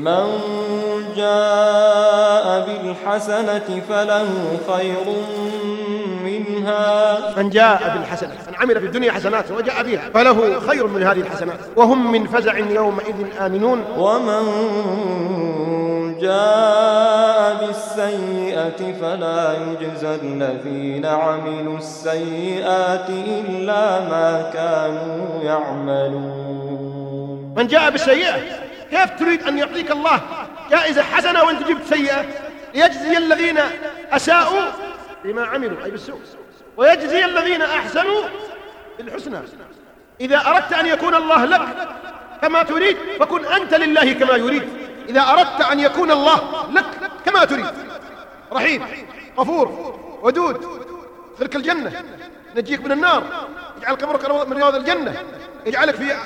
من جاء بالحسنة فله خير منها. من جاء بالحسنة من عمل في الدنيا حسنات وجاء بها فله خير من هذه الحسنات. وهم من فزع يومئذ آمنون. ومن جاء بالسيئة فلا يجزى الذين عملوا السيئات إلا ما كانوا يعملون. من جاء بالسيئة كيف تريد أن يعطيك الله جائزة حسنة وأنت جبت سيئة؟ ليجزي الذين أساءوا بما عملوا أي بالسوء. ويجزي الذين أحسنوا بالحسنى. إذا أردت أن يكون الله لك كما تريد فكن أنت لله كما يريد. إذا أردت أن يكون الله لك كما تريد. رحيم غفور ودود. تلك الجنة. نجيك من النار. يجعل قبرك من رياض الجنة. يجعلك في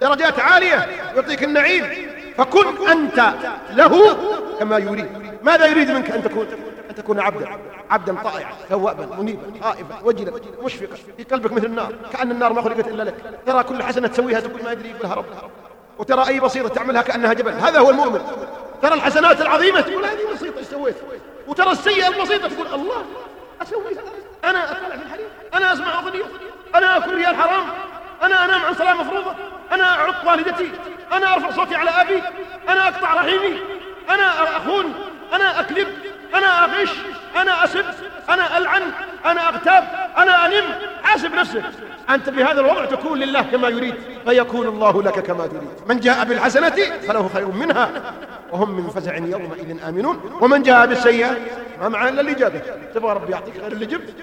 درجات عالية يعطيك النعيم. فكن أنت له كما يريد. ماذا يريد منك أن تكون؟ أن تكون عبدا. عبدا طائعا توابا منيبا خائفا وجلا مشفقا. في قلبك مثل النار كأن النار ما خلقت إلا لك. ترى كل حسنة تسويها تقول ما يدري يقولها رب. وترى أي بصيرة تعملها كأنها جبل. هذا هو المؤمن. ترى الحسنات العظيمة تقول هذه بسيطة إيش سويت. وترى السيئة البسيطة تقول الله أسوي. أنا أطلع في الحريم أنا أسمع أغنية. أنا أكل ريال حرام. أنا أنام عن صلاة مفروضة. والدتي. أنا أرفع صوتي على أبي. أنا أقطع رحيمي. أنا أخون أنا أكذب. أنا أغش. أنا أسب. أنا ألعن. أنا أغتاب. أنا أنم حاسب نفسك. أنت بهذا الوضع تكون لله كما يريد فيكون الله لك كما تريد. من جاء بالحسنة فله خير منها. وهم من فزع يومئذ آمنون. ومن جاء بالسيئة ما معه إلا الإجابة تبغى ربي يعطيك غير اللي جبت.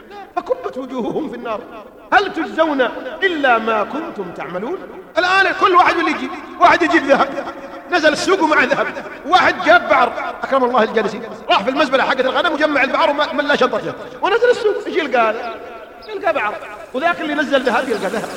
وجوههم في النار. هل تجزون إلا ما كنتم تعملون؟ الآن كل واحد اللي يجي واحد يجيب ذهب. نزل السوق ومعه ذهب. واحد جاب بعر. أكرم الله الجالسين. راح في المزبلة حقت الغنم وجمع البعر وملا شنطته ونزل السوق. إيش يلقى؟ يلقى بعر. وذاك اللي نزل ذهب يلقى ذهب.